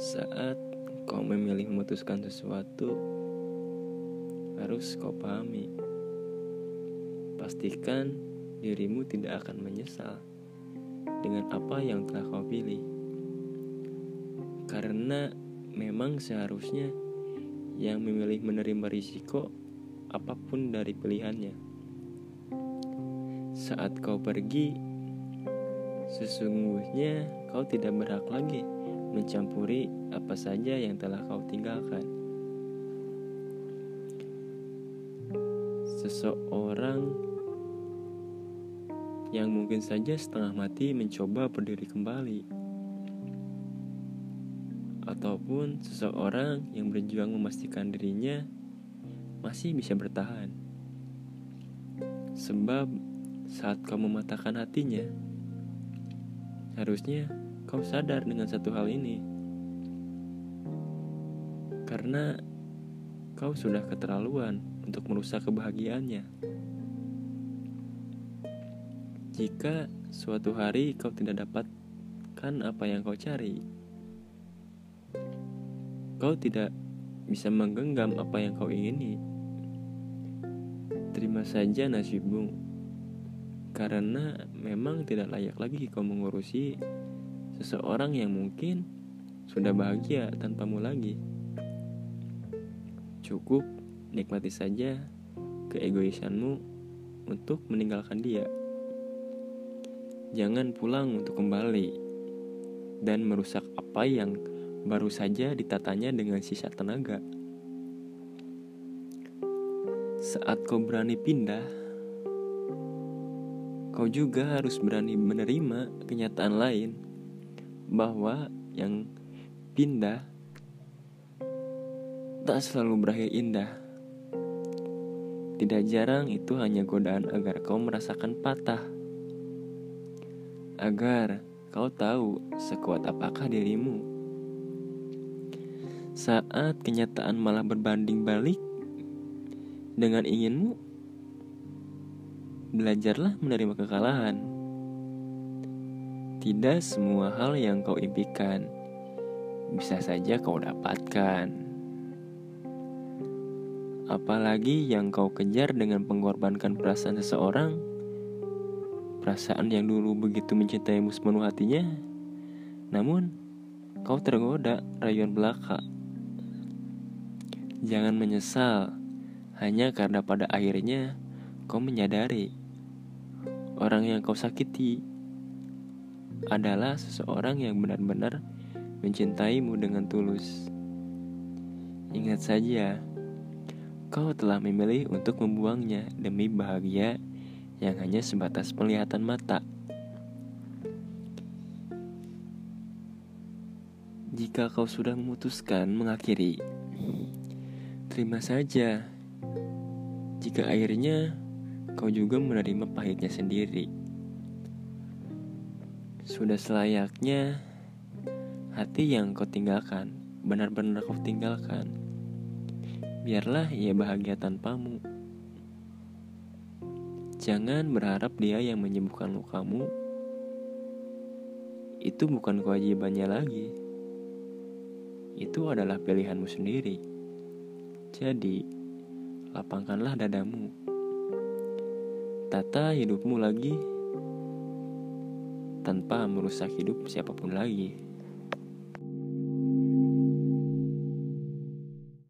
Saat kau memilih memutuskan sesuatu, harus kau pahami. Pastikan dirimu tidak akan menyesal dengan apa yang telah kau pilih. Karena memang seharusnya yang memilih menerima risiko apa pun dari pilihannya. Saat kau pergi, sesungguhnya kau tidak berhak lagi mencampuri apa saja yang telah kau tinggalkan. Seseorang yang mungkin saja setengah mati mencoba berdiri kembali, ataupun seseorang yang berjuang memastikan dirinya masih bisa bertahan, sebab saat kau mematahkan hatinya, harusnya kau sadar dengan satu hal ini, karena kau sudah keterlaluan untuk merusak kebahagiaannya. Jika suatu hari kau tidak dapatkan apa yang kau cari, kau tidak bisa menggenggam apa yang kau ingini. Terima saja nasibmu, karena memang tidak layak lagi kau mengurusi seseorang yang mungkin sudah bahagia tanpamu lagi. Cukup nikmati saja keegoisanmu untuk meninggalkan dia. Jangan pulang untuk kembali dan merusak apa yang baru saja ditatanya dengan sisa tenaga. Saat kau berani pindah, kau juga harus berani menerima kenyataan lain bahwa yang pindah tak selalu berakhir indah. Tidak jarang itu hanya godaan agar kau merasakan patah agar kau tahu sekuat apakah dirimu. Saat kenyataan malah berbanding balik dengan inginmu, belajarlah menerima kekalahan. Tidak semua hal yang kau impikan. Bisa saja kau dapatkan. Apalagi yang kau kejar dengan mengorbankan perasaan seseorang. Perasaan yang dulu begitu mencintaimu sepenuh hatinya. Namun kau tergoda rayuan belaka. Jangan menyesal. Hanya karena pada akhirnya kau menyadari Orang yang kau sakiti Adalah seseorang yang benar-benar mencintaimu dengan tulus Ingat saja Kau telah memilih untuk membuangnya demi bahagia yang hanya sebatas penglihatan mata. Jika kau sudah memutuskan mengakhiri, terima saja. Jika akhirnya kau juga menerima pahitnya sendiri, sudah selayaknya hati yang kau tinggalkan benar-benar kau tinggalkan. Biarlah ia bahagia tanpamu. Jangan berharap dia yang menyembuhkan lukamu. Itu bukan kewajibannya lagi. Itu adalah pilihanmu sendiri. Jadi, lapangkanlah dadamu. Tata hidupmu lagi tanpa merusak hidup siapa pun lagi.